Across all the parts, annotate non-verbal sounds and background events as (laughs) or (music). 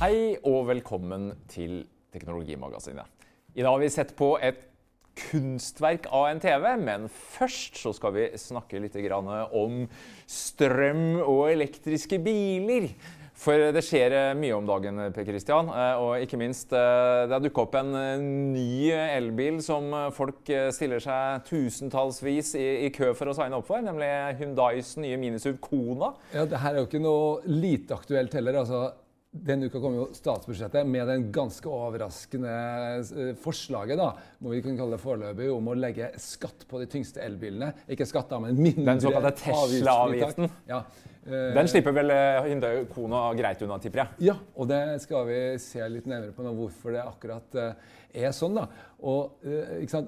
Hei og velkommen til Teknologimagasinet. I dag har vi sett på et kunstverk av en TV, men først så skal vi snakke litt om strøm og elektriske biler. For det skjer eh, mye om dagen, Per Christian. Eh, og ikke minst, eh, det har dukka opp en ny elbil som folk stiller seg tusentallsvis i, kø for å signe opp for, nemlig Hyundais nye minisuv Kona. Ja, det her er jo ikke noe lite aktuelt heller. altså denne uka kom jo statsbudsjettet med den ganske overraskende eh, forslaget da, må vi kunne kalle det foreløpig, om å legge skatt på de tyngste elbilene. Ikke skatt, da, men mindre Den såkalte Tesla-avgiften. Ja. Eh, den slipper vel eh, Hyundai Kona greit unna, tipper jeg? Ja, og det skal vi se litt nærmere på nå, hvorfor det akkurat er sånn. da. Og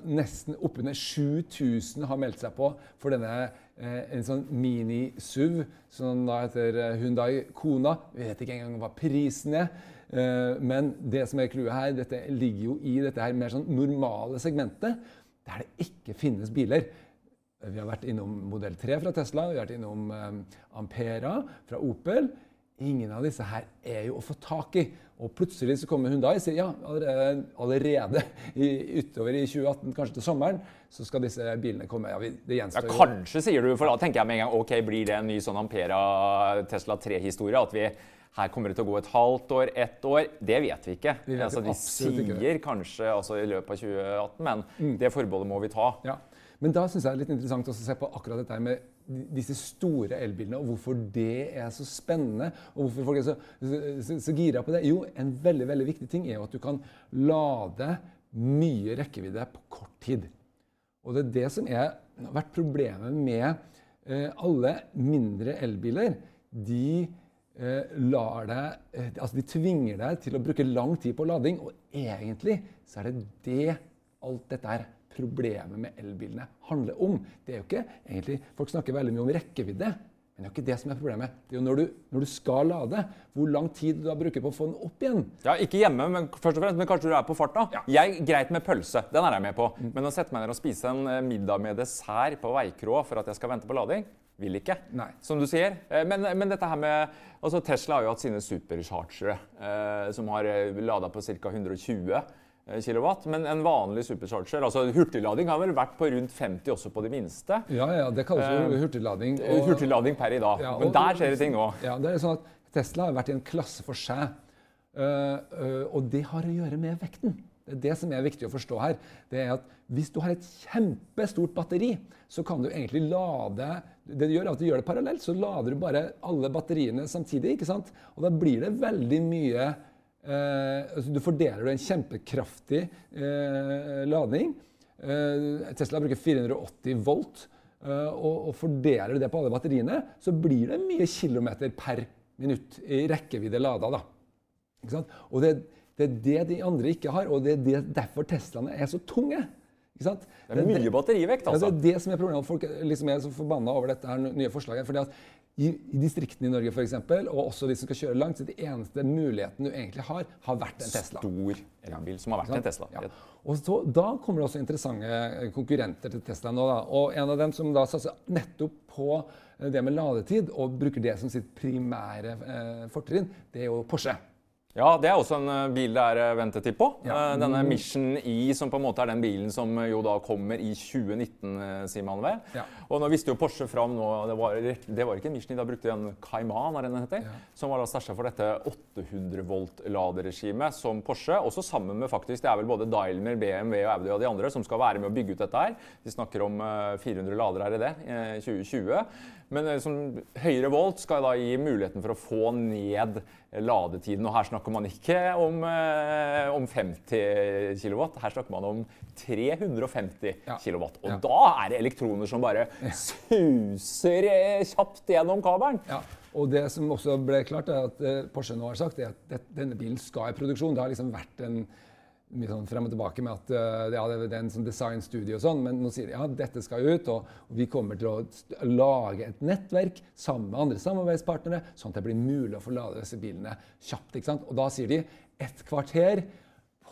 Nesten oppunder 7000 har meldt seg på for denne Eh, en sånn mini-SUV som da heter eh, Hundai Kona. Vi vet ikke engang hva prisen er. Eh, men det som er clouet her, dette ligger jo i dette her mer sånn normale segmentet, der det ikke finnes biler. Vi har vært innom modell 3 fra Tesla, vi har vært innom Ampera fra Opel. Ingen av disse her er jo å få tak i. Og plutselig så kommer Hundai og sier ja, allerede, allerede i, utover i 2018, kanskje til sommeren, så skal disse bilene komme. Ja, det gjenstår ja, Kanskje, sier du, for da tenker jeg med en gang ok, blir det en ny sånn Ampera Tesla 3-historie? At vi her kommer det til å gå et halvt år, ett år. Det vet vi ikke. Vi vet altså, de sier kanskje altså, i løpet av 2018, men mm. det forbeholdet må vi ta. Ja. Men da syns jeg det er litt interessant å se på akkurat dette med disse store elbilene, og hvorfor det er så spennende, og hvorfor folk er så, så, så gira på det. Jo, en veldig veldig viktig ting er jo at du kan lade mye rekkevidde på kort tid. Og det er det som er, har vært problemet med eh, alle mindre elbiler. De eh, lar deg, eh, altså de tvinger deg til å bruke lang tid på lading, og egentlig så er det det alt dette er problemet med elbilene handler om. Det er jo ikke egentlig, Folk snakker veldig mye om rekkevidde, men det er jo ikke det som er problemet. Det er jo når du, når du skal lade, hvor lang tid du da bruker på å få den opp igjen. Ja, Ikke hjemme, men først og fremst, men kanskje du er på farta. Ja. Jeg, Greit med pølse, den er jeg med på. Mm. Men å sette meg ned og spise en eh, middag med dessert på veikroa for at jeg skal vente på lading vil ikke, Nei. som du sier. Eh, men, men, dette her med, altså Tesla har jo hatt sine superchargere, eh, som har eh, lada på ca. 120 Eh, kilowatt, men en vanlig supercharger altså Hurtiglading har vel vært på rundt 50 også på de minste. Ja, ja, det kalles jo eh, hurtiglading. Og, hurtiglading per i dag. Ja, og, men der skjer det ting nå. Ja, det er sånn at Tesla har vært i en klasse for seg. Og det har å gjøre med vekten. Det er det som er viktig å forstå her. Det er at Hvis du har et kjempestort batteri, så kan du egentlig lade det du gjør er at du gjør det parallelt. Så lader du bare alle batteriene samtidig. ikke sant? Og da blir det veldig mye Eh, altså du fordeler en kjempekraftig eh, ladning. Eh, Tesla bruker 480 volt. Eh, og, og, fordeler det på alle batteriene, så blir det mye kilometer per minutt i rekkevidde lada. Da. Og det, det, er det de andre ikke har, og det er det, derfor Teslaene er så tunge. Det er mye batterivekt, altså. Ja, det er det som er problemet. Folk liksom er så forbanna over dette her nye forslaget. fordi at i, i distriktene i Norge for eksempel, og også de som skal kjøre langt, så de eneste muligheten du egentlig har, har vært en Tesla. Stor elbil som har vært en Tesla. Ja. Og så, Da kommer det også interessante konkurrenter til Tesla nå. Da. Og En av dem som da satser nettopp på det med ladetid, og bruker det som sitt primære eh, fortrinn, det er jo Porsche. Ja, det er også en eh, bil det er eh, ventetid på. Ja. Eh, denne. Mission E, som på en måte er den bilen som jo da kommer i 2019, sier man vel. Ja. Og nå visste jo Porsche fram nå Det var, det var ikke en Mission E, da brukte de en Cayman, er den heter, ja. som var da stæsja for dette 800 volt-laderegimet som Porsche, også sammen med faktisk Det er vel både Daimler, BMW og Audi og de andre som skal være med å bygge ut dette her. De snakker om 400 ladere her i det i 2020. Men liksom, høyere volt skal da gi muligheten for å få ned ladetiden. Og her snakker man ikke om, eh, om 50 kW, her snakker man om 350 ja. kW. Og ja. da er det elektroner som bare suser eh, kjapt gjennom kabelen. Ja. Og det som også ble klart, er at eh, Porsche nå har sagt, er at denne bilen skal i produksjon. Det har liksom vært en mye sånn frem og tilbake med at uh, ja, det er en sånn designstudie og sånn, men nå sier de ja, dette skal ut, og, vi kommer til å lage et nettverk sammen med andre samarbeidspartnere, sånn at det blir mulig å få lade disse bilene kjapt. ikke sant? Og da sier de et kvarter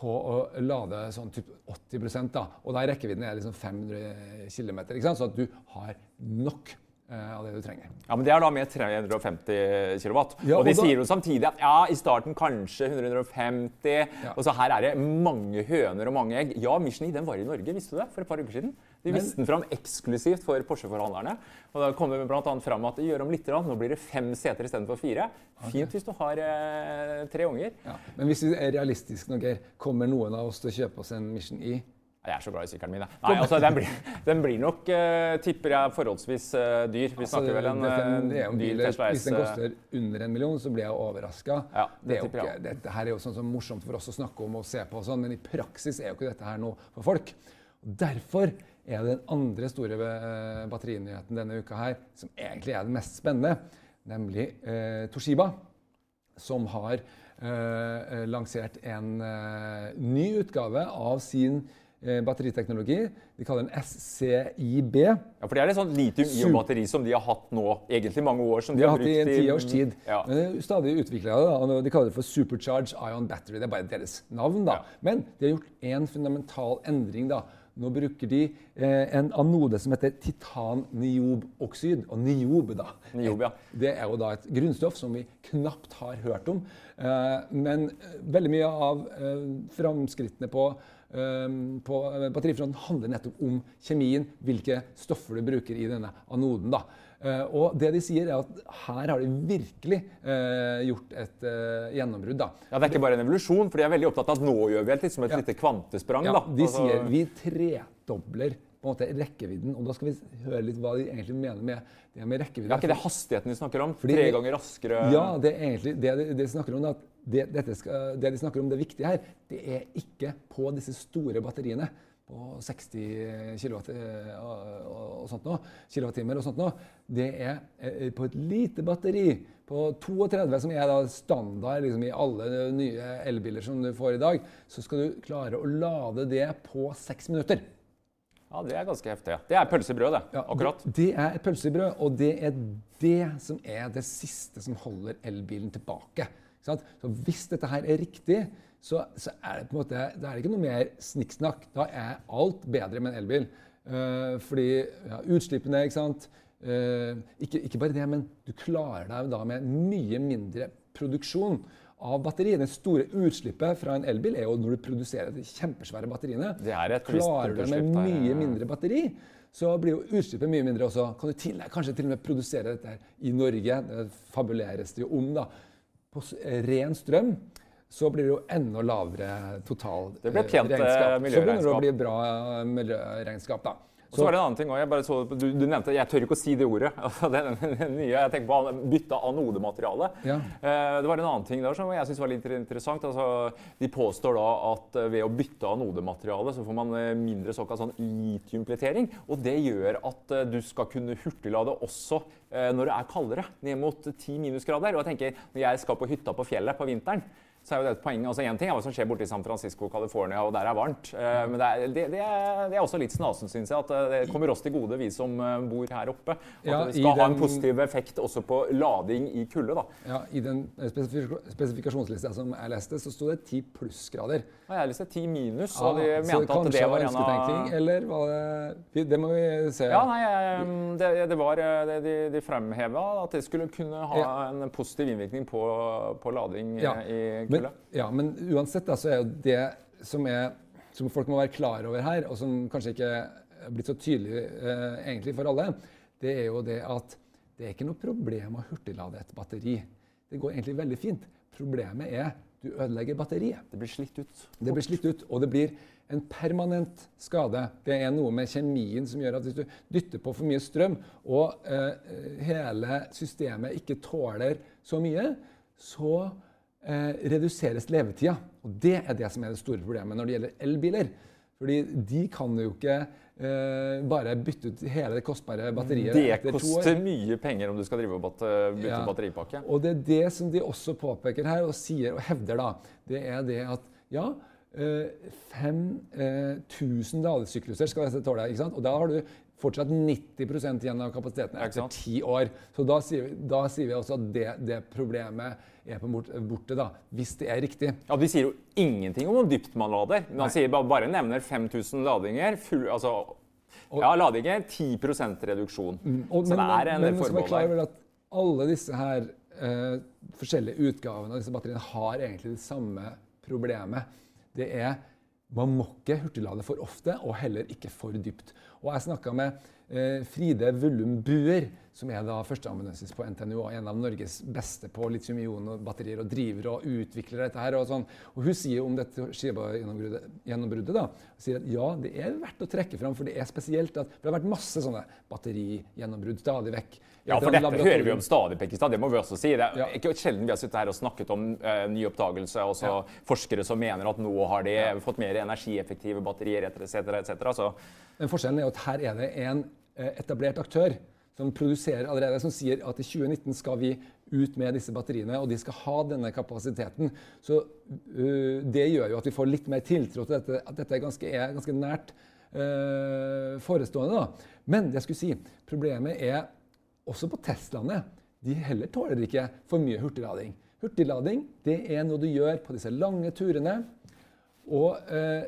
på å lade sånn typ 80 da, og da rekkevidden er liksom 500 km, så at du har nok av det du trenger. Ja, Men det er da med 350 kW. Ja, og de da, sier jo samtidig at ja, i starten kanskje 150 ja. Og så her er det mange høner og mange egg. Ja, Mission E den var i Norge, visste du det? For et par uker siden. De viste den fram eksklusivt for Porsche-forhandlerne. Og da kom det bl.a. fram at de gjør om litt. Nå blir det fem seter istedenfor fire. Okay. Fint hvis du har eh, tre unger. Ja. Men hvis vi er realistiske nå, Geir, kommer noen av oss til å kjøpe oss en Mission E? Jeg er så glad i sykkelen min. Nei, altså, den, blir, den blir nok, uh, tipper jeg, forholdsvis uh, dyr. Vi altså, snakker vel en, en, det en bil, Hvis den koster under en million, så blir jeg overraska. Ja, det det dette her er jo sånn som morsomt for oss å snakke om og se på, og sånn, men i praksis er jo ikke dette her noe for folk. Og derfor er det den andre store uh, batterinyheten denne uka her, som egentlig er den mest spennende, nemlig Toshiba, som har lansert en ny utgave av sin Eh, batteriteknologi. De kaller den SCIB. Ja, for Det er et sånt litium-ion-batteri som de har hatt nå egentlig mange år. som De, har hatt i en ti års tid. Ja. Men stadig utvikla det. De kaller det for Supercharge Ion Battery. Det er bare deres navn. da. Ja. Men de har gjort en fundamental endring. da. Nå bruker de eh, en anode som heter titan-nioboksid. Og niob, da. Niob, ja. Det er jo da et grunnstoff som vi knapt har hørt om. Eh, men eh, veldig mye av eh, framskrittene på Ehm, på eh, batterifronten handler nettopp om kjemien, hvilke stoffer du bruker i denne anoden. da. Uh, og det de sier er at Her har de virkelig eh, gjort et eh, gjennombrudd. da. Ja, Det er ikke bare en evolusjon, for de er veldig opptatt av at nå gjør vi et, liksom et ja. lite kvantesprang. Ja, da. De altså... sier vi tredobler på en måte rekkevidden. Og da skal vi høre litt hva de egentlig mener med det med rekkevidde. Er ikke det hastigheten de snakker om? Fordi, Tre ganger raskere? Ja, det er egentlig det de, de snakker om. at det, skal, det, de snakker om det viktige her, det er ikke på disse store batteriene på 60 kW og, og sånt nå, kilowattimer og sånt nå. Det er eh, på et lite batteri på 32, som er da standard liksom, i alle nye elbiler som du får i dag, så skal du klare å lade det på seks minutter. Ja, Det er ganske heftig. Det er pølsebrød, det. Ja, akkurat. Det, det er pølsebrød, og det er det som er det siste som holder elbilen tilbake. Så hvis dette her er riktig, så, så er det på en måte, da er det ikke noe mer snikksnakk. Da er alt bedre med en elbil. Uh, fordi ja, utslippene ikke sant? Uh, ikke, ikke, bare det, men du klarer deg da med mye mindre produksjon av batteri. Det store utslippet fra en elbil er jo når du produserer de kjempesvære batteriene. Det er et klarer du det med mye mindre batteri, så blir jo utslippet mye mindre også. Kan du til, kanskje til og med produsere dette i Norge? Det fabuleres det jo om. da på ren strøm, så blir det jo enda lavere total Det blir pent miljøregnskap. Eh, så begynner det å bli bra eh, miljøregnskap. da. Og så var det en annen ting også. Så, du, du, nevnte, Jeg tør ikke å si det ordet. (laughs) Altså, det, nye, jeg tenker på bytte av anodemateriale. Ja. Eh, det var en annen ting der som jeg synes var litt interessant. Altså, de påstår da at eh, ved å bytte anodemateriale så får man eh, mindre såkalt sånn litiumpletering. Og det gjør at du skal kunne hurtiglade også når det er kaldere, ned mot 10 minusgrader. Og jeg tenker, når jeg skal på hytta på fjellet på vinteren så er jo det et poeng. Altså Én ting er hva som skjer borte i San Francisco, California, og der er varmt. Uh, men det er, det, det, er, det er, også litt snasen, syns jeg, at eh, det kommer oss til gode, vi som uh, bor her oppe. At ja, det skal ha en positiv effekt også på lading i kulde. da. Ja, I den spesifikasjonslista som jeg leste, så sto det 10 plussgrader. Ja, jeg leste 10 minus, og de mente at det var en av Eller var det Det må vi se. Ja, nei, det, det var De, de fremheva at det skulle kunne ha ja. en positiv innvirkning på, på lading ja. i men, ja, men uansett da, så er jo det som, er, som, folk må være klar over her, og som kanskje ikke er blitt så tydelig eh, egentlig for alle, det er jo det at det er ikke noe problem å hurtiglade et batteri. Det går egentlig veldig fint. Problemet er du ødelegger batteriet. Det blir slitt ut. Det blir slitt ut, Og det blir en permanent skade. Det er noe med kjemien som gjør at hvis du dytter på for mye strøm, og eh, hele systemet ikke tåler så mye, så reduseres levetida. Og det er det som er det store problemet når det gjelder elbiler. Fordi de kan jo ikke eh, bare bytte ut hele det kostbare batteriet det etter to år. Det koster mye penger om du skal drive og bytte ja. batteripakke. Og det er det som de også påpeker her, og sier og hevder, da, det er det at ja, 5000 eh, ladesykluser skal dette tåle. ikke sant? Og da har du fortsatt 90% igjen av kapasiteten etter ti år. Så da sier, vi, da sier vi også at det, det, problemet er på borte, da, hvis det er riktig. Ja, De sier jo ingenting om hvor dypt man lader. Man sier bare, bare nevner 5000 ladinger. Full, altså Og, ja, lading er 10 reduksjon. Mm, og, så men, det er en men, forbehold der. Alle disse her eh, forskjellige utgavene av disse batteriene har egentlig det samme problemet. Det er man må ikke hurtiglade for ofte, og heller ikke for dypt. Og jeg snakka med eh, Fride Vullum Buer, som er da førsteamanuensis på NTNU og en av Norges beste på litium-ion-batterier, og driver og utvikler dette her. Og, sånn. og hun sier om dette Skiba-gjennombruddet da, sier at ja, det er verdt å trekke fram, for det er spesielt at det har vært masse sånne batterigjennombrudd stadig vekk. Ja, for dette hører vi om stadig, Pekistad. Det må vi også si. Det er ikke sjelden vi har sittet her og snakket om uh, ny oppdagelse, og så forskere som mener at nå har de fått mer energieffektive batterier etc. etc. Så. Men forskjellen er at her er det en uh, etablert aktør som produserer allerede, som sier at i 2019 skal vi ut med disse batteriene, og de skal ha denne kapasiteten. Så uh, det gjør jo at vi får litt mer tiltro til dette, at dette er ganske, er ganske nært uh, forestående. Da. Men det jeg skulle si, problemet er også på Teslaene. De heller tåler ikke for mye hurtiglading. Hurtiglading det er noe du gjør på disse lange turene. Og uh,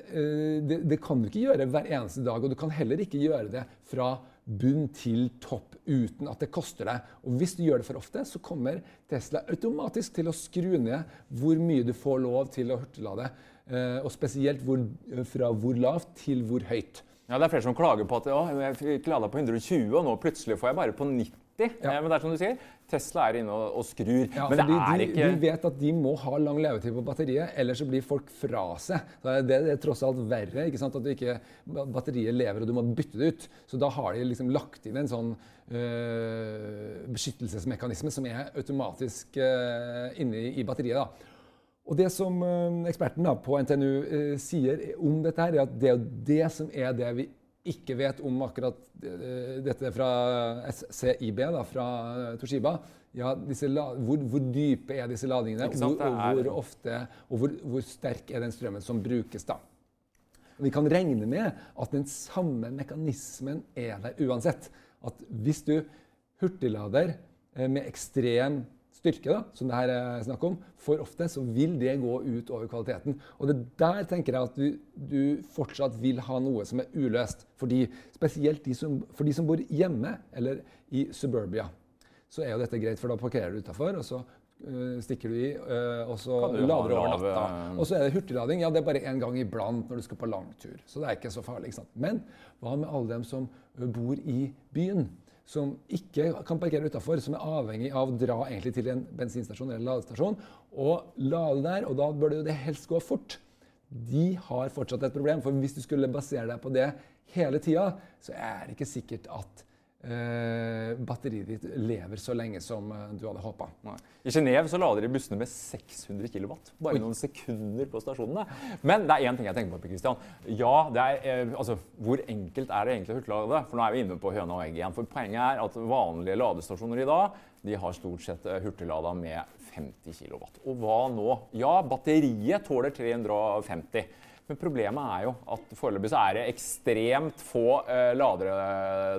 det, det kan du ikke gjøre hver eneste dag, og du kan heller ikke gjøre det fra bunn til topp uten at det koster deg. Og hvis du gjør det for ofte, så kommer Tesla automatisk til å skru ned hvor mye du får lov til å hurtiglade. Eh, og spesielt hvor, fra hvor lavt til hvor høyt. Ja, Det er flere som klager på at jeg fikk lada på 120, og nå plutselig får jeg bare på 90. Ja. Eh, men det er som du sier, Tesla er inne og, og skrur. Ja, men det er de, ikke Vi vet at de må ha lang levetid på batteriet, ellers så blir folk fra seg. Det er, det er tross alt verre ikke sant? at ikke, batteriet lever og du må bytte det ut. Så da har de liksom lagt inn en sånn øh, beskyttelsesmekanisme som er automatisk øh, inne i, i batteriet. da. Og Det som øh, eksperten da, på NTNU sier om dette, her, er at det er det som er det vi ikke vet om akkurat eh, dette fra SCIB, da, fra Toshiba. Ja, hvor, hvor, dype er disse ladningene, og hvor, hvor, ofte og hvor, hvor, sterk er den strømmen som brukes. da. Vi kan regne med at den samme mekanismen er der uansett. At hvis du hurtiglader eh, med ekstrem styrke, da, som det her er snakk om, for ofte, så vil det gå ut over kvaliteten. Og det der tenker jeg at du, du fortsatt vil ha noe som er uløst. Fordi, spesielt de som, for de som bor hjemme eller i suburbia, så er jo dette greit, for da parkerer du utafor. og så uh, stikker du i, uh, og så lader du over natta. Og så er det hurtiglading. Ja, det er bare én gang iblant når du skal på langtur. Så det er ikke så farlig. ikke sant? Men hva med alle dem som bor i byen? Som ikke kan parkere utafor, som er avhengig av å dra til en bensinstasjon eller ladestasjon og lade der, og da bør det helst gå fort. De har fortsatt et problem, for hvis du skulle basere deg på det hele tida, så er det ikke sikkert at eh, batteriet ditt lever så lenge som eh, du hadde håpa. I Genéve så lader de bussene med 600 kW. Bare noen sekunder på stasjonene. Men det er én ting jeg tenker på. Christian. Ja, er, eh, altså, Hvor enkelt er det egentlig å hurtiglade? For nå er vi inne på høna og egg igjen. For Poenget er at vanlige ladestasjoner i dag de har stort sett eh, hurtiglada med 50 kW. Og hva nå? Ja, batteriet tåler 350 men problemet er jo at foreløpig så er det ekstremt få uh, ladere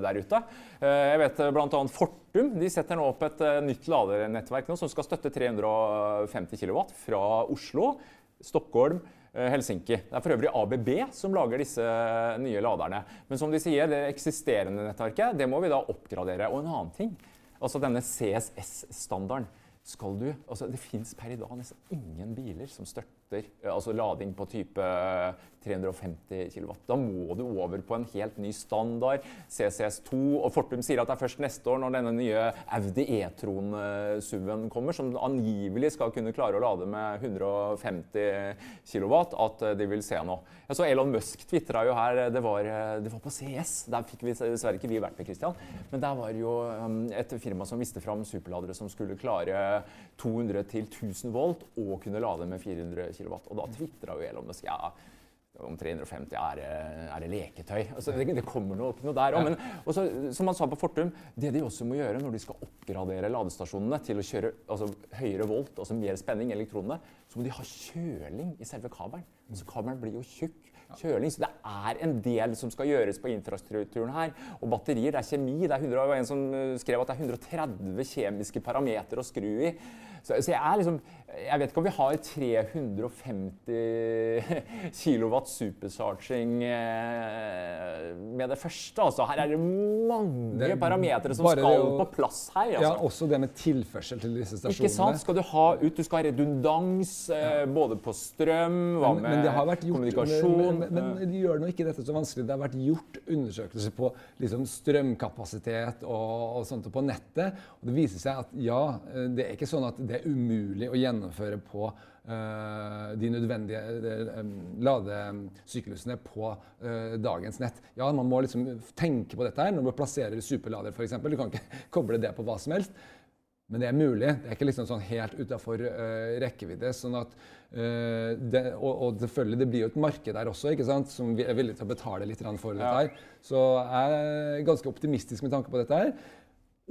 der ute. Uh, jeg vet bl.a. Fortum de setter nå opp et nytt ladernettverk nå, som skal støtte 350 kW fra Oslo, Stockholm, Helsinki. Det er for øvrig ABB som lager disse nye laderne. Men som de sier, det eksisterende nettverket det må vi da oppgradere. Og en annen ting, altså denne CSS-standarden skal du Altså, det fins per i dag nesten ingen biler som støtter altså lading på type 350 kW. Da må du over på en helt ny standard, CCS2. Og Fortum sier at det er først neste år, når denne nye Audi e-tron-SUV-en kommer, som angivelig skal kunne klare å lade med 150 kW, at de vil se noe. Jeg så Elon Musk tvitra jo her det var, det var, på CS. Der fikk vi dessverre ikke vi vært med, Christian. Men der var jo et firma som viste fram superladere som skulle klare 200 til 1000 volt og kunne lade med 400 kW. Og da tvitra jo Elon Musk ja, om 350 er, er det leketøy. Altså, det, det, kommer noe, noe der òg. Men som han sa på Fortum, det de også må gjøre når de skal oppgradere ladestasjonene til å kjøre altså, høyere volt, altså mer spenning i elektronene, så må de ha kjøling i selve kabelen. Altså, kabelen blir jo tjukk. Kjøling, så Det er en del som skal gjøres på infrastrukturen her. Og batterier, det er kjemi. Det er 100, var en som skrev at det er 130 kjemiske parametere å skru i. Så, så, jeg er liksom Jeg vet ikke om vi har 350 (laughs) kilowatt supersarging supercharging eh, med det første. Altså, her er det mange det parametere som skal å, på plass her. Altså. Ja, Også det med tilførsel til disse stasjonene. Ikke sant? Skal du ha ut, du skal ha redundans eh, både på strøm, hva med men, gjort, kommunikasjon Men, men, men, men gjør nå ikke dette så vanskelig. Det har vært gjort undersøkelser på liksom, strømkapasitet og, og sånt på nettet. og Det viser seg at ja, eh, det er ikke sånn at det er umulig å gjennomføre på uh, de nødvendige uh, ladesyklusene på uh, dagens nett. Ja, man må liksom tenke på dette her når man plasserer superlader f.eks. Du kan ikke (laughs) koble det på hva som helst. Men det er mulig. Det er ikke liksom sånn helt utafor uh, rekkevidde. sånn at uh, det, og, og, selvfølgelig, det blir jo et marked der også, ikke sant, som vi er villige til å betale litt for dette. her. Så jeg er ganske optimistisk med tanke på dette. her.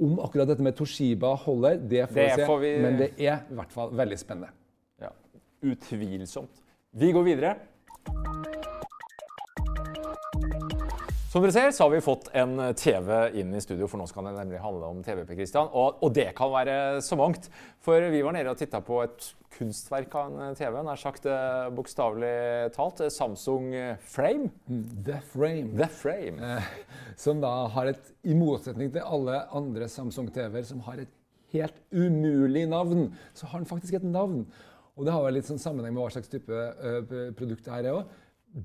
Om akkurat dette med Toshiba holder, det får vi se. Får vi... Men det er i hvert fall veldig spennende. Ja, Utvilsomt. Vi går videre. Som dere ser, så har vi fått en TV inn i studio, for nå skal det nemlig handle om TVP. Christian. Og, og det kan være så mangt. For vi var nede og titta på et kunstverk av en TV, nær sagt eh, bokstavelig talt. Samsung Frame. Mm, The Frame. The Frame. Eh, som da har et, i motsetning til alle andre Samsung TV-er, som har et helt umulig navn, så har den faktisk et navn. Og det har vel litt sånn sammenheng med hva slags type uh, produkt det her er òg.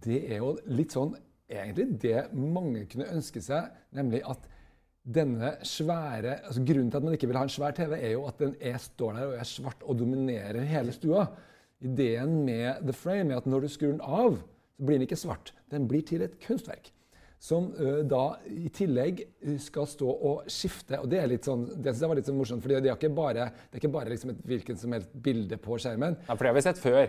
Det er jo litt sånn egentlig det mange kunne ønske seg, nemlig at denne svære altså Grunnen til at man ikke vil ha en svær TV, er jo at den er, står der og er svart og dominerer hele stua. Ideen med The Frame er at når du skrur den av, så blir den ikke svart. Den blir til et kunstverk. Som ø, da i tillegg skal stå og skifte. Og det er litt sånn, det synes jeg var litt sånn morsomt, for det er ikke bare, det er ikke bare liksom et hvilket som helst bilde på skjermen. Ja, For det har vi sett før.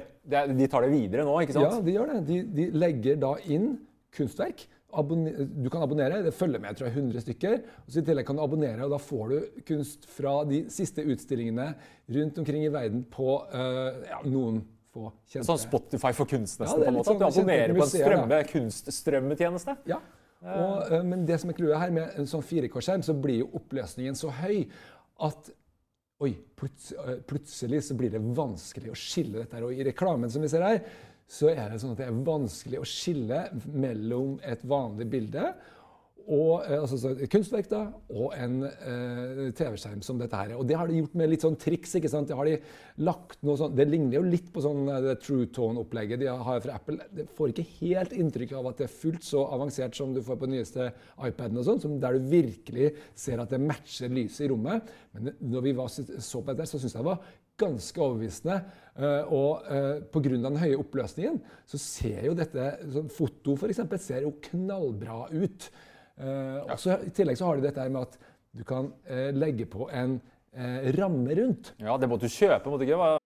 de tar det videre nå, ikke sant? Ja, de gjør det. De, de legger da inn kunstverk. du kan abonnere. Det følger med tror jeg, 100 stykker. Og så I tillegg kan du abonnere, og da får du kunst fra de siste utstillingene rundt omkring i verden på uh, ja, noen få kjente Sånn Spotify for kunst, nesten? Ja, på en måte. Sånn, du abonnerer på en strømme, kunststrømmetjeneste? Ja. Og, uh, men det som er clouet her, med en sånn 4K-skjerm, så blir jo oppløsningen så høy at Oi, plutselig så blir det vanskelig å skille dette her. Og i reklamen som vi ser her, så er det sånn at det er vanskelig å skille mellom et vanlig bilde og, eh, altså et kunstverk da, og en eh, TV-skjerm som dette her. Og det har de gjort med litt sånn triks. ikke sant? Det har de lagt noe sånn, det ligner jo litt på sånn uh, True Tone-opplegget de har fra Apple. Det får ikke helt inntrykk av at det er fullt så avansert som du får på den nyeste iPaden, og sånn, der du virkelig ser at det matcher lyset i rommet. Men når vi var, så på dette, så syntes jeg det var ganske overbevisende. Uh, og uh, pga. den høye oppløsningen så ser jo dette sånn, Foto for eksempel, ser jo knallbra ut. Og så, også, I tillegg så har de dette med at du kan legge på en ramme rundt. Ja, det måtte du kjøpe, måtte du ikke?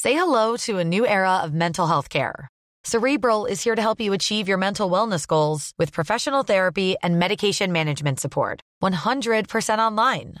Say hello to a new era of mental health care. Cerebral is here to help you achieve your mental wellness goals with professional therapy and medication management support. 100% online.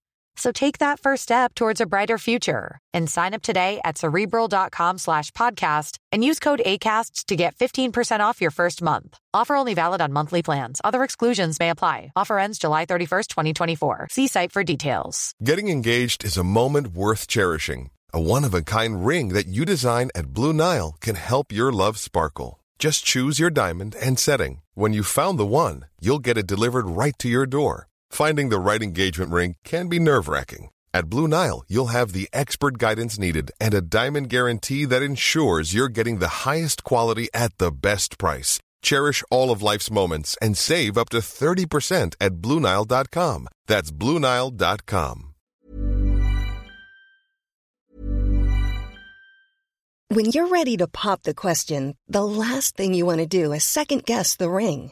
So take that first step towards a brighter future and sign up today at cerebral.com slash podcast and use code ACasts to get 15% off your first month. Offer only valid on monthly plans. Other exclusions may apply. Offer ends July 31st, 2024. See site for details. Getting engaged is a moment worth cherishing. A one of a kind ring that you design at Blue Nile can help your love sparkle. Just choose your diamond and setting. When you found the one, you'll get it delivered right to your door. Finding the right engagement ring can be nerve wracking. At Blue Nile, you'll have the expert guidance needed and a diamond guarantee that ensures you're getting the highest quality at the best price. Cherish all of life's moments and save up to 30% at BlueNile.com. That's BlueNile.com. When you're ready to pop the question, the last thing you want to do is second guess the ring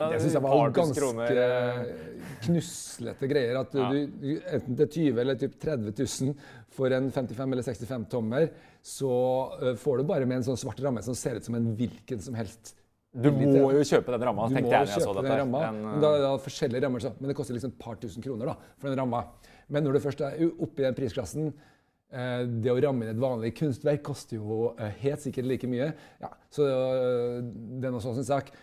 Det syns jeg var ganske eh, knuslete greier. At du, du, enten til 20 eller typ 30 000 for en 55 eller 65 tommer, så uh, får du bare med en sånn svart ramme som ser ut som en hvilken som helst du må jo kjøpe den ramma, tenkte jeg når jeg så dette. Den ramma. Den, men, da, da, forskjellige rammer, så. Men det koster liksom et par tusen kroner da, for den ramma. Men når du først er oppe i den prisklassen eh, det å ramme inn et vanlig kunstverk koster jo eh, helt sikkert like mye. Ja, så det er noe sånn sak.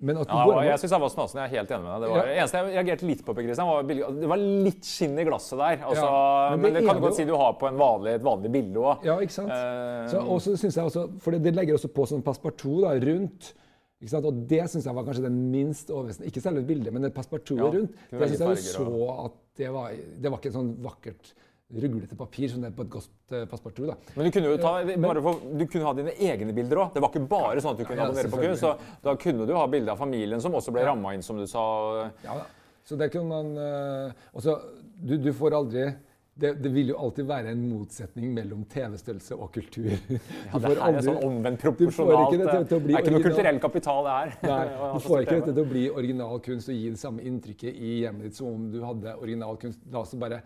Men at ja, var, jeg syns han var snasen. Jeg er helt enig med deg. Det var, ja. eneste jeg reagerte litt på, Christian, var det var litt skinn i glasset der. Altså, ja, men, det, men det kan du godt si du har på vanlig, et vanlig bilde òg. Ja, ikke sant. Uh, så, også synes jeg også, for det, det legger også på sånn passepartout da, rundt. Ikke sant? Og det syns jeg var kanskje den minst overraskende. Ikke selve bildet, men det passepartoutet ja, rundt. Det syns jeg så at det var, det var ikke sånn vakkert ruglete papir som det er på et godt uh, passepartout. da. Men du kunne jo ta, bare for, du kunne ha dine egne bilder òg. Det var ikke bare sånn at du kunne ja, abonnere på kunst. Så da kunne du ha bilde av familien som også ble ja. ramma inn, som du sa. Ja. Så det kunne man uh, også, du, du får aldri det, det, vil jo alltid være en motsetning mellom TV-størrelse og kultur. (laughs) Ja, det her er sånn omvendt proporsjonalt. Det er ikke noe kulturell kapital, det her. Nei, (laughs) Du får ikke dette til å bli original kunst og gi det samme inntrykket i hjemmet ditt som om du hadde original kunst. La oss bare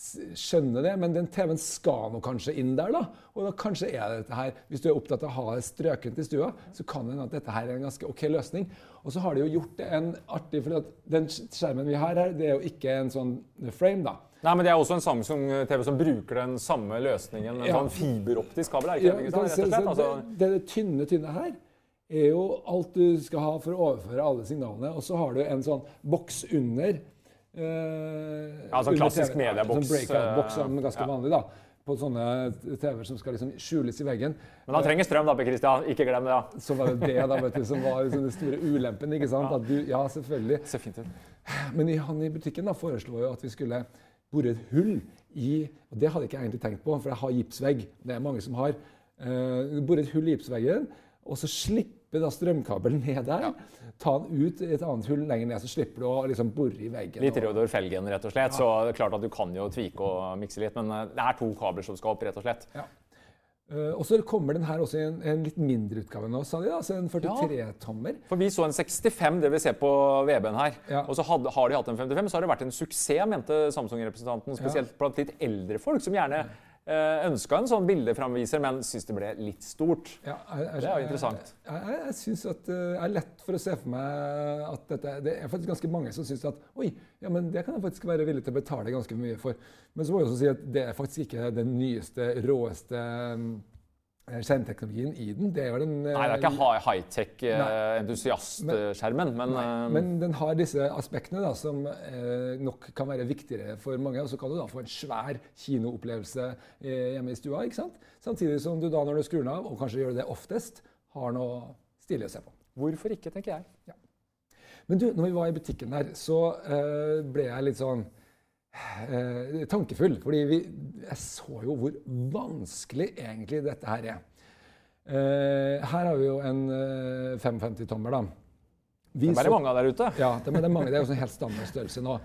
skjønne det, men den TV-en skal nå kanskje inn der, da. Og da kanskje er det dette her. Hvis du er opptatt av å ha det strøkent i stua, så kan det hende at dette her er en ganske ok løsning. Og så har de jo gjort det en artig For den skjermen vi har her, det er jo ikke en sånn frame, da. Nei, men Det er også en Samsung-TV som bruker den samme løsningen. En ja. sånn fiberoptisk kabel? er ikke, ja, ikke sant, altså... det, det, tynne, tynne her er jo alt du skal ha for å overføre alle signalene. Og så har du en sånn boks under. Eh, ja, sånn klassisk medieboks. Sånn breakout-boks som er ganske ja. vanlig. da på sånne TV-er som skal liksom skjules i veggen. Men han trenger strøm, da, Per Christian. Ikke glem det. da. Så var det det da, vet du, som var liksom den store ulempen. ikke sant? Ja, du, ja selvfølgelig. Ser fint ut. Men han i butikken da foreslo jo at vi skulle bore et hull i og Det hadde jeg ikke egentlig tenkt på, for jeg har gipsvegg. Det er mange som har. Uh, bore et hull i gipsveggen, og så slippe da strømkabelen ned der. Ja. Ta den ut et annet hull lenger ned, så slipper du å liksom bore i veggen. Litt Reodor Felgen, rett og slett. Ja. Så det er klart at du kan jo tvike og mikse litt, men eh, det er to kabler som skal opp, rett og slett. Ja. Uh, og så kommer den her også i en, en litt mindre utgave nå, sa de. altså En 43-tommer. Ja, for vi så en 65, det vi ser på VB-en her. Ja. Og så had, har de hatt en 55, så har det vært en suksess, mente Samsung-representanten. Spesielt ja. blant litt eldre folk, som gjerne uh, ønska en sånn bildeframviser, men syns det ble litt stort. Ja, jeg, jeg, det er jo interessant. Jeg, jeg, jeg syns at det uh, er lett for å se for meg at dette Det er faktisk ganske mange som syns at oi, ja, men det kan jeg faktisk være villig til å betale ganske mye for. Men så må jeg også si at det er faktisk ikke den nyeste, råeste eh, skjermteknologien i den. Det er jo den Nei, det er ikke eh, high-tech-entusiastskjermen. Men, men, men, den har disse aspektene da, som eh, nok kan være viktigere for mange. Og så kan du da få en svær kinoopplevelse eh, hjemme i stua. ikke sant? Samtidig som du da, når du skrur den av, og kanskje gjør det oftest, har noe stilig å se på. Hvorfor ikke, tenker jeg. Ja. Men du, når vi var i butikken der, så eh, ble jeg litt sånn eh, tankefull. Fordi vi, jeg så jo hvor vanskelig egentlig dette her er. Eh, her har vi jo en 55-tommer, eh, da. Vi det er det mange der ute. Ja, det, det er mange. Det er jo sånn helt standard størrelse nå.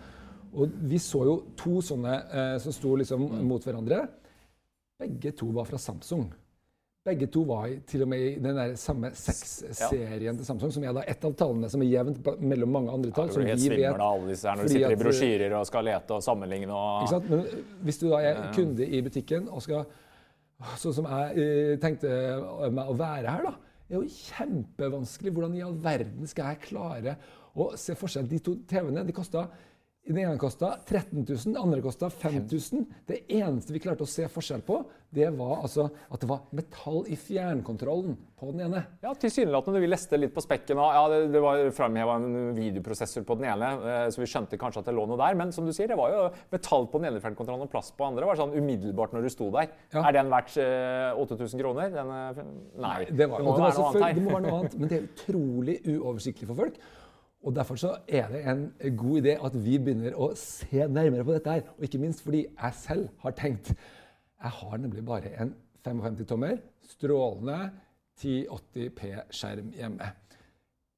Og vi så jo to sånne eh, som sto liksom mm. mot hverandre. Begge to var fra Samsung. Begge to var til og med i den der samme seks-serien ja. til Samsung, som er da ett av tallene som er jevnt mellom mange andre tall. Ja, blir helt svimmel av alle disse her når du sitter at, i brosjyrer og skal lete og sammenligne. Og, ikke sant? Men hvis du da er kunde i butikken og skal Sånn som jeg eh, tenkte meg å være her, da. Det er jo kjempevanskelig. Hvordan i all verden skal jeg klare å se forskjell? De to TV-ene de kosta den ene kosta 13 000, den andre kosta 5000. Det eneste vi klarte å se forskjell på, det var altså at det var metall i fjernkontrollen på den ene. Ja, Tilsynelatende. Vi leste litt på spekken. og ja, Det, det var framheva en videoprosessor på den ene, eh, så vi skjønte kanskje at det lå noe der. Men som du sier, det var jo metall på den ene fjernkontrollen og plass på den andre. Det var sånn umiddelbart når du sto der. Ja. Er den verdt eh, 8000 kroner? Den, nei, nei, det, var, det, må det, være noe annet her. Det må være noe annet, men det er utrolig uoversiktlig for folk. Og Derfor så er det en god idé at vi begynner å se nærmere på dette. her, og Ikke minst fordi jeg selv har tenkt. Jeg har nemlig bare en 55-tommer strålende 1080p-skjerm hjemme.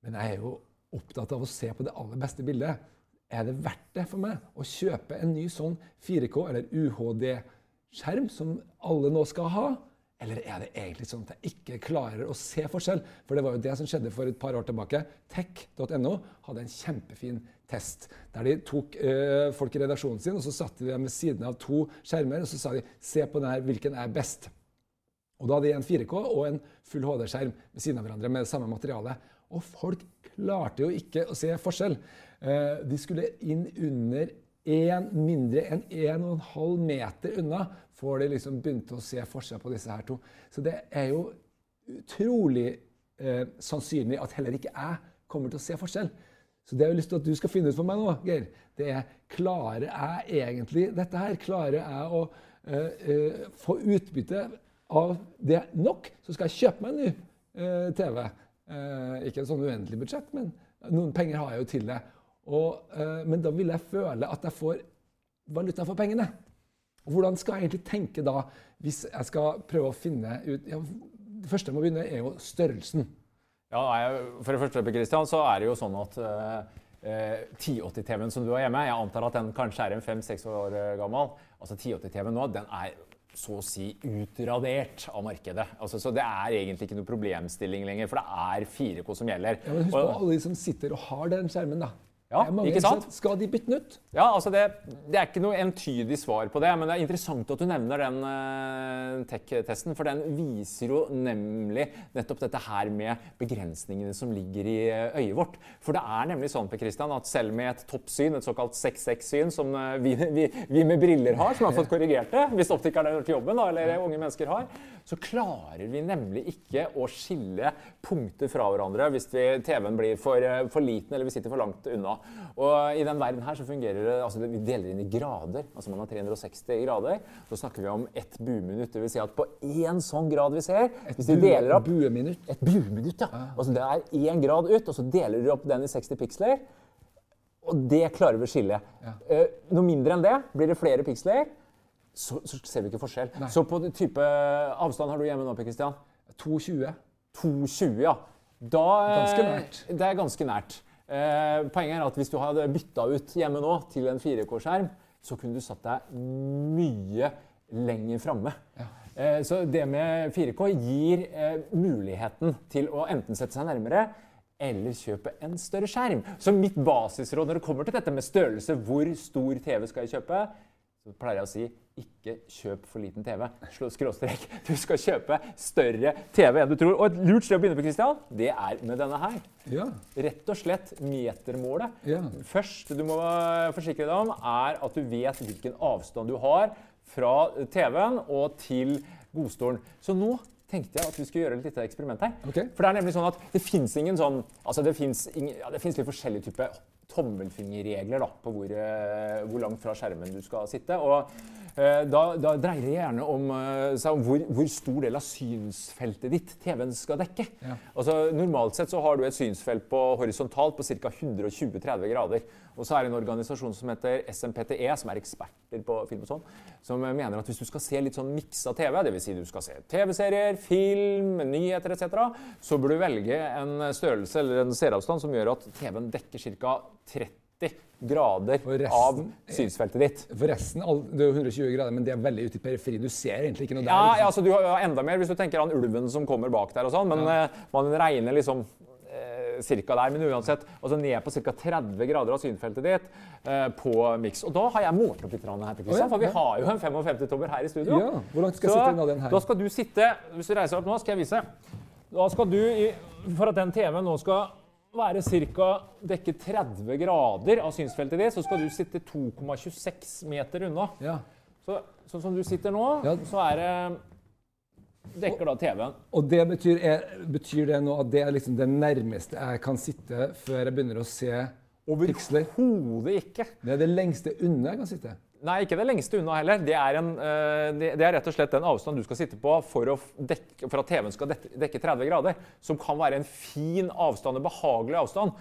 Men jeg er jo opptatt av å se på det aller beste bildet. Er det verdt det for meg å kjøpe en ny sånn 4K eller UHD-skjerm som alle nå skal ha? Eller er det egentlig sånn at jeg ikke klarer å se forskjell? For det var jo det som skjedde for et par år tilbake. Tech.no hadde en kjempefin test der de tok øh, folk i redaksjonen sin og så satte de dem ved siden av to skjermer og så sa de se på denne, hvilken er best. Og Da hadde de en 4K og en full HD-skjerm ved siden av hverandre med det samme materialet. Og folk klarte jo ikke å se forskjell. Uh, de skulle inn under én mindre enn 1,5 meter unna får de liksom begynte å se forskjell på disse her to. Så det er jo utrolig eh, sannsynlig at heller ikke jeg kommer til å se forskjell. Så det har jeg lyst til at du skal finne ut for meg nå, Geir, det er klarer jeg egentlig dette her? Klarer jeg å uh, få utbytte av det nok, så skal jeg kjøpe meg en ny uh, TV. Uh, ikke en sånn uendelig budsjett, men noen penger har jeg jo til det. Og, uh, men da vil jeg føle at jeg får valuta for pengene. Og hvordan skal jeg egentlig tenke da, hvis jeg skal prøve å finne ut ja, Det første jeg må begynne, er jo størrelsen. Ja, For det første, Christian, så er det jo sånn at 1080-TV-en som du har hjemme, jeg antar at den kanskje er en fem-seks år gammel. Altså 1080-TV-en nå, den er så å si utradert av markedet. Altså, så det er egentlig ikke noe problemstilling lenger, for det er 4K som gjelder. Ja, men Husk på alle de som sitter og har den skjermen. da. Ja, ikke sant? Skal de bytte den ut? Ja, altså det, det, er ikke noe entydig svar på det. Men det er interessant at du nevner den uh, tech-testen. For den viser jo nemlig nettopp dette her med begrensningene som ligger i eh, øyet vårt. For det er nemlig sånn Per Christian, at selv med et toppsyn, et såkalt 6-6-syn, som uh, vi, vi, vi, med briller har, som har fått korrigert det, hvis optikeren har gjort jobben, da, eller unge mennesker har, så klarer vi nemlig ikke å skille punkter fra hverandre hvis TV-en blir for, for liten eller vi sitter for langt unna. Og i den verden her så fungerer det altså Vi deler inn i grader. Altså man har 360 grader. Så snakker vi om ett bueminutt. Det vil si at på én sånn grad vi ser Et hvis de deler opp, bueminutt? Et bueminutt, ja. Altså det er én grad ut, og så deler du opp den i 60 piksler. Og det klarer vi å skille. Ja. Uh, noe mindre enn det, blir det flere piksler, så, så ser vi ikke forskjell. Nei. Så på type avstand har du hjemme nå, Per Christian? 2,20. 2,20, ja. Da, ganske nært. Det er ganske nært. Eh, poenget er at hvis du hadde bytta ut hjemme nå til en 4K-skjerm, så kunne du satt deg mye lenger framme. Ja. Eh, så det med 4K gir eh, muligheten til å enten sette seg nærmere eller kjøpe en større skjerm. Så mitt basisråd når det kommer til dette med størrelse, hvor stor TV skal jeg kjøpe, så pleier jeg å si ikke kjøp for liten TV. Slå skråstrek. Du skal kjøpe større TV enn du tror. Og et lurt sted å begynne på, Christian, det er med denne her. Ja. Rett og slett metermålet. Ja. Først du må forsikre deg om, er at du vet hvilken avstand du har fra TV-en og til godstolen. Så nå tenkte jeg at vi skulle gjøre et lite eksperiment her. Okay. For det er nemlig sånn at det fins ingen sånn Altså det fins ja, litt forskjellige typer tommelfingerregler da, på hvor, eh, hvor, langt fra skjermen du skal sitte. Og eh, da, da, dreier det gjerne om, eh, seg om hvor, hvor, stor del av synsfeltet ditt TV-en skal dekke. Ja. Altså, normalt sett så har du et synsfelt på horisontalt på ca. 120-30 grader. Og så er det en organisasjon som heter SMPTE, som er eksperter på film og sånn, som mener at hvis du skal se litt sånn miksa TV, dvs. Si du skal se TV-serier, film, nyheter etc., så burde du velge en størrelse eller en seeravstand som gjør at TV-en dekker ca. 30 grader resten, av synsfeltet ditt. For resten, det er 120 grader, men det er veldig ute i periferi. Du ser egentlig ikke noe der. Ja, liksom. ja altså, Du har enda mer hvis du tenker an ulven som kommer bak der og sånn, men ja. uh, man regner liksom cirka der. Men uansett, altså ned på ca. 30 grader av synfeltet ditt uh, på miks. Og da har jeg målt opp litt her, Kristian, for vi har jo en 55-tommer her i studio. Ja, Hvor langt skal jeg sitte den her? Da skal du sitte Hvis du reiser opp nå, skal jeg vise. Da skal du, For at den TV-en nå skal være ca. dekke 30 grader av synsfeltet ditt, så skal du sitte 2,26 meter unna. Ja. Så, sånn som du sitter nå, ja. så er det dekker da TV-en. Og det betyr, er, betyr, det nå at det er liksom det nærmeste jeg kan sitte før jeg begynner å se piksler? Overhodet ikke. Det er det lengste unna jeg kan sitte? Nei, ikke det lengste unna heller. Det er, en, det, det er, rett og slett den avstanden du skal sitte på for, dekke, for at TV-en skal dekke 30 grader. Som kan være en fin avstand, en behagelig avstand.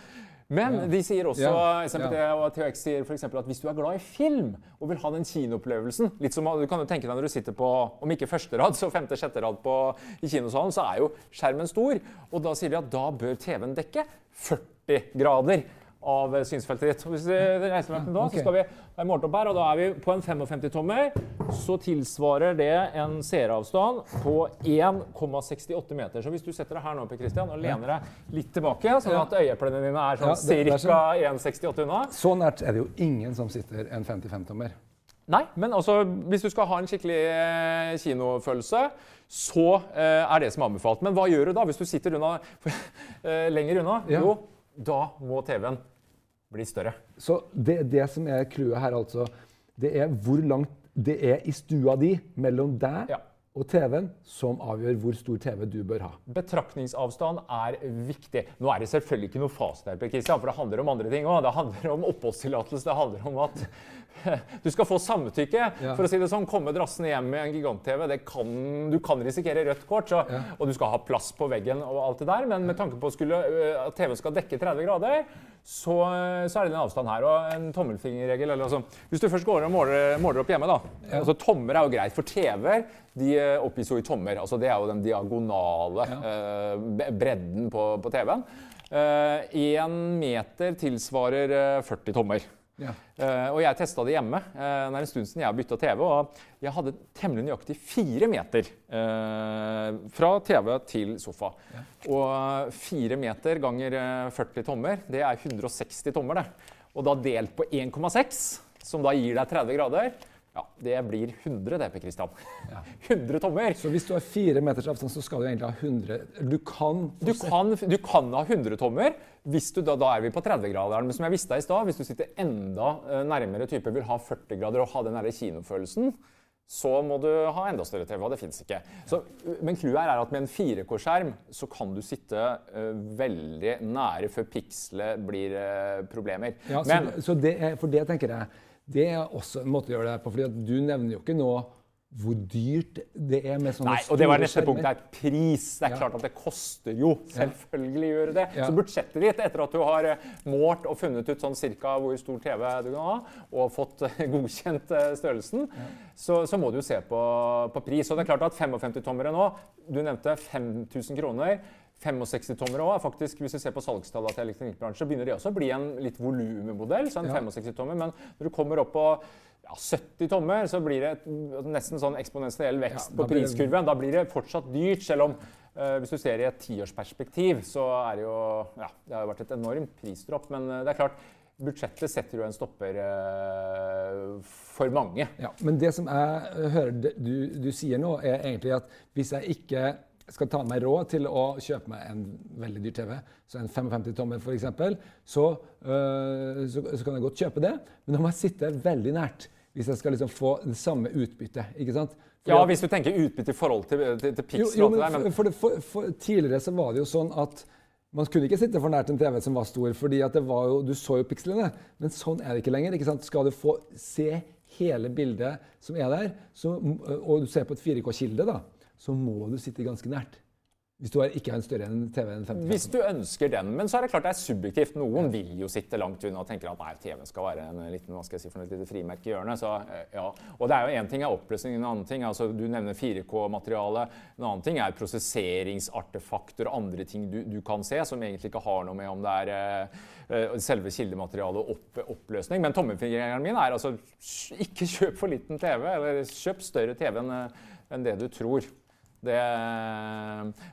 Men de sier også. SMPT og THX sier for at hvis du er glad i film og vil ha den kinoopplevelsen litt som Du kan jo tenke deg når du sitter på om ikke første rad, så femte-sjette rad på, i kinosalen, så er jo skjermen stor. Og da sier de at da bør TV-en dekke 40 40 grader av synsfeltet ditt. Hvis vi reiser meg da, så skal vi være målt her, og da er vi på en 55-tommer. Så tilsvarer det en seeravstand på 1,68 meter. Så hvis du setter deg her nå Per Christian, og lener deg litt tilbake, sånn at øyeplene dine er sånn ca. 1,68 unna Så nært er det jo ingen som sitter en 55-tommer. Nei, men altså, hvis du skal ha en skikkelig eh, kinofølelse, så eh, er det som er anbefalt. Men hva gjør du da hvis du sitter unna, (laughs) eh, lenger unna? Ja. Jo, da må TV-en bli større. Så det, det som er clouet her, altså, det er hvor langt det er i stua di mellom deg ja. og TV-en som avgjør hvor stor TV du bør ha. Betraktningsavstand er viktig. Nå er det selvfølgelig ikke noe fasit her, for det handler om andre ting òg. Det handler om oppholdstillatelse. Det handler om at (laughs) Du skal få samtykke. Ja. For å si det sånn, Komme drassende hjem med en gigant-TV Du kan risikere rødt kort, så, ja. og du skal ha plass på veggen og alt det der, men med tanke på øh, at TV skal dekke 30 grader, så, øh, så er det en avstand her. Og en tommelfingerregel eller altså, Hvis du først går og måler, måler opp hjemme, da ja. altså Tommer er jo greit, for TV-er de øh, oppgis jo i tommer. altså Det er jo den diagonale eh, bredden på, på TV-en. Én eh, meter tilsvarer 40 tommer. Ja. Uh, og jeg testa det hjemme. Uh, det er en stund siden jeg har bytta TV. Og jeg hadde temmelig nøyaktig fire meter uh, fra TV til sofa. Ja. Og fire meter ganger 40 tommer, det er 160 tommer, det. Og da delt på 1,6, som da gir deg 30 grader, ja, det blir 100 DP, Kristian. Ja. (laughs) 100 tommer. Så hvis du har fire meters avstand, så skal du egentlig ha 100 Du kan Du kan, du kan ha 100 tommer. Hvis du, da, da er vi på 30-graderen. Men som jeg visste i stad, hvis du sitter enda eh, nærmere type vil ha 40 grader og ha den der kinofølelsen, så må du ha enda større TV. og Det fins ikke. Så, men clouet er at med en 4K-skjerm så kan du sitte uh, veldig nære før pikselet blir uh, problemer. Ja, men, så, så det er, for det tenker jeg det er også en måte å gjøre det på. fordi Du nevner jo ikke nå hvor dyrt det er med sånne Nei, og Det var neste punkt. Det er pris. Det er ja. klart at det koster jo. Selvfølgelig gjør det ja. Så budsjettet ditt, etter at du har eh, målt og funnet ut sånn cirka hvor stor TV du kan ha, og fått eh, (laughs) godkjent eh, størrelsen, ja. så, så, må du jo se på, på, pris. Og det er klart at 55-tommere nå Du nevnte 5000 kroner. 65-tommere òg. faktisk, Hvis vi ser på salgstallene til elektronikkbransjen, begynner de også å bli en litt volummodell. Så en ja. 65-tommer. Men når du kommer opp på ja, 70 tommer, så blir det et, nesten sånn eksponentiell vekst ja, på priskurven. Da blir det fortsatt dyrt, selv om uh, hvis du ser i et tiårsperspektiv, så er det jo Ja, det har jo vært et enormt prisdropp. Men uh, det er klart, budsjettet setter jo en stopper uh, for mange. Ja, Men det som jeg hører du, du sier nå, er egentlig at hvis jeg ikke skal ta meg råd til å kjøpe meg en veldig dyr TV, så en 55-tommer f.eks., så, øh, så, så, kan jeg godt kjøpe det. Men da må jeg sitte veldig nært hvis jeg skal liksom få det samme utbyttet. ikke sant? Fordi ja, hvis du tenker utbytte i forhold til, til, til pixel. Jo, jo, men, men... For, for, for, tidligere så var det jo sånn at man kunne ikke sitte for nært en TV som var stor, fordi at det var jo, du så jo pikslene. Men sånn er det ikke lenger. ikke sant? Skal du få se hele bildet som er der, så, og du ser på et 4K-kilde, da, så må du sitte ganske nært. Hvis du ikke har en større enn TV enn 50 Hvis du ønsker den. Men så er det klart det er subjektivt. Noen vil jo sitte langt unna og tenker at nei, TV skal være en liten hva skal jeg si, for et lite frimerke i hjørnet. Så, eh, ja. Og det er jo én ting er oppløsning, en annen ting altså Du nevner 4K-materiale. En annen ting er prosesseringsartefakter og andre ting du, du, kan se, som egentlig ikke har noe med om det er uh, selve kildematerialet og opp, oppløsning. Men tommelfingeren min er altså ikke kjøp for liten TV, eller kjøp større TV enn enn det du tror. Det,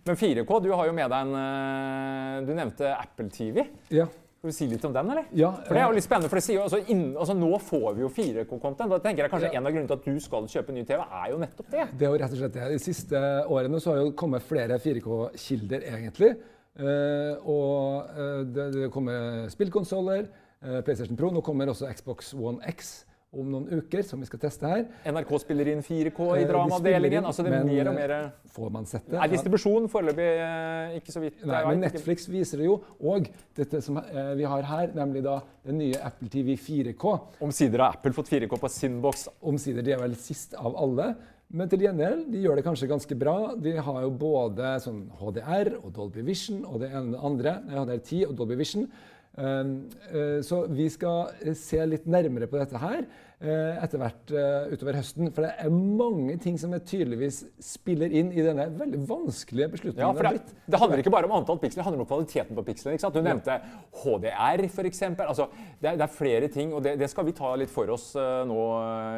men 4K, du har jo med deg en eh, Du nevnte Apple TV. Ja. Skal vi si litt om den, eller? Ja, for Det er jo litt spennende, for det sier jo, altså, inn, altså Nå får vi jo 4K-content. Da tenker jeg kanskje ja. En av grunnene til at du skal kjøpe ny TV, er jo nettopp det. Det er jo rett og slett det. De siste årene så har jo kommet flere 4K-kilder, egentlig. Uh, og uh, det, det kommer spillkonsoller, uh, PlayStation Pro. Nå kommer også Xbox One X om noen uker, som vi skal teste her. NRK spiller inn 4K i eh, dramaavdelingen. altså det er mer og mer... Får man sett det? Er distribusjon foreløpig eh, ikke så vidt. Nei, men Netflix viser det jo. Og dette som vi har her, nemlig da den nye Apple TV 4K. Omsider har Apple fått 4K på sin boks. Omsider, De er vel sist av alle. Men til gjengjeld, de gjør det kanskje ganske bra. De har jo både sånn HDR og Dolby Vision og det ene og det andre. HDR10 og Dolby Vision. Så vi skal se litt nærmere på dette her etter hvert utover høsten. For det er mange ting som tydeligvis spiller inn i denne veldig vanskelige beslutningen. Ja, for det, det handler ikke bare om antall piksler, det handler om kvaliteten på pikslene. Du nevnte HDR, f.eks. Altså, det, det, er flere ting, og det, det, skal vi ta litt for oss nå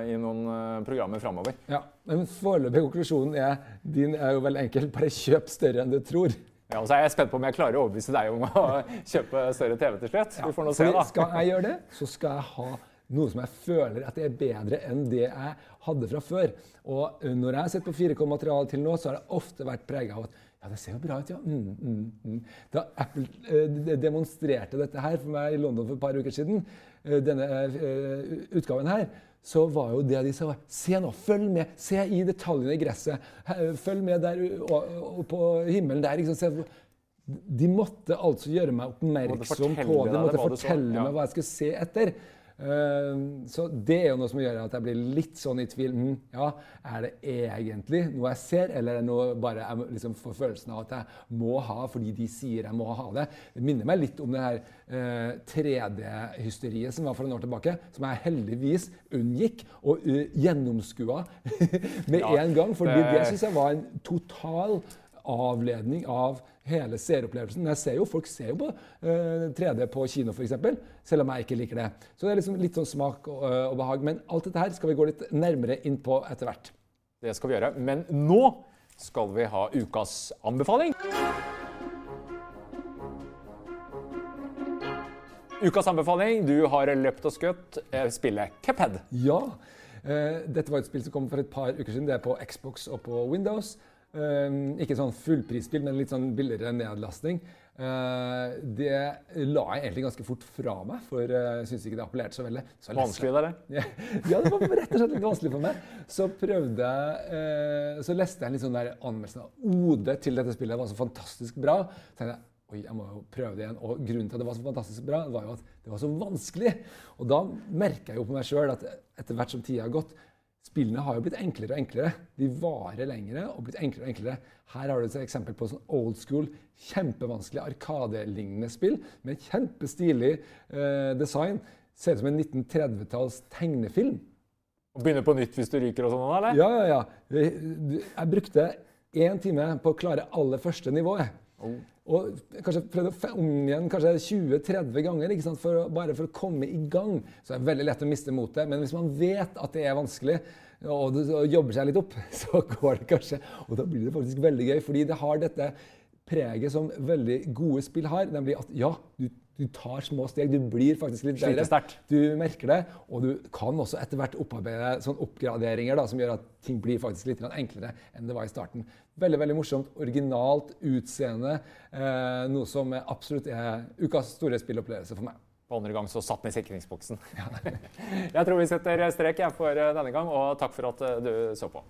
i noen programmer framover. Ja, men foreløpig konklusjonen er din er jo veldig enkel. Bare kjøp større enn du tror. Ja, og så er jeg spent på om jeg klarer å overbevise deg om å (laughs) kjøpe større TV til slutt. Vi får nå se, da. Skal jeg gjøre det, så skal jeg ha noe som jeg føler at er bedre enn det jeg hadde fra før. Og når jeg har sett på 4K-materiale til nå, så har det ofte vært prega av at ja, det ser jo bra ut, ja. Mm, mm, mm. Da Apple eh, demonstrerte dette her for meg i London for et par uker siden, uh, denne eh, utgaven her, så var jo det de sa Se nå, følg med! Se i detaljene i gresset. Følg med der på himmelen der. Liksom. De måtte altså gjøre meg oppmerksom på det. De måtte fortelle meg hva jeg skulle se etter. Ehm, så det er jo noe som gjør at jeg blir litt sånn i tvil. Mm, ja, er det egentlig noe jeg ser, eller er det noe bare jeg liksom får følelsen av at jeg må ha fordi de sier jeg må ha det? Det minner meg litt om det her eh, 3D-hysteriet som var for en år tilbake, som jeg heldigvis unngikk og uh, gjennomskua (laughs) med ja, en gang. fordi det, det syns jeg var en total avledning av hele seeropplevelsen. Jeg ser jo, Folk ser jo på uh, eh, 3D på kino, f.eks., selv om jeg ikke liker det. Så det er liksom litt sånn smak og, uh, og, behag. Men alt dette her skal vi gå litt nærmere inn på etter hvert. Det skal vi gjøre. Men nå skal vi ha ukas anbefaling. Ukas anbefaling. Du har løpt og skutt eh, spillet Cuphead. Ja. Uh, dette var et spill som kom for et par uker siden. Det er på Xbox og på Windows. Uh, ikke sånn fullprisspill, men litt sånn billigere nedlastning. Uh, det la jeg egentlig ganske fort fra meg, for uh, jeg syns ikke det appellerte så veldig. Så vanskelig, det? Ja, ja, det var rett og slett litt vanskelig for meg. Så prøvde uh, Så leste jeg en litt sånn der anmeldelsen av Ode til dette spillet. Det var så fantastisk bra. Så tenkte jeg Oi, jeg må jo prøve det igjen. Og grunnen til at det var så fantastisk bra, var jo at det var så vanskelig. Og da merka jeg jo på meg sjøl at etter hvert som tida har gått, Spillene har jo blitt enklere og enklere. De varer lengre og blitt enklere og enklere. Her har du et eksempel på sånn old school, kjempevanskelig arkadelignende spill med kjempestilig eh, design. Ser ut som en 1930-talls tegnefilm. Og begynner på nytt hvis du ryker og sånn? eller? Ja, ja, ja. Jeg brukte én time på å klare aller første nivået. Oh. Og kanskje prøvde om igjen kanskje 20-30 ganger for bare for å komme i gang. Så det er veldig lett å miste motet. Men hvis man vet at det er vanskelig, og det jobber seg litt opp, (laughs) så går det kanskje. Og da blir det faktisk veldig gøy, fordi det har dette preget som veldig gode spill har, nemlig at ja, du du tar små steg. Du blir faktisk litt bedre. Du merker det, og du kan også etter hvert opparbeide sånn oppgraderinger da, som gjør at ting blir faktisk litt enklere enn det var i starten. Veldig veldig morsomt, originalt utseende. Eh, noe som absolutt er ukas store spillopplevelse for meg. På andre gang så satt den i sikringsboksen. (laughs) Ja. jeg tror vi setter strek for denne gang, og takk for at du så på.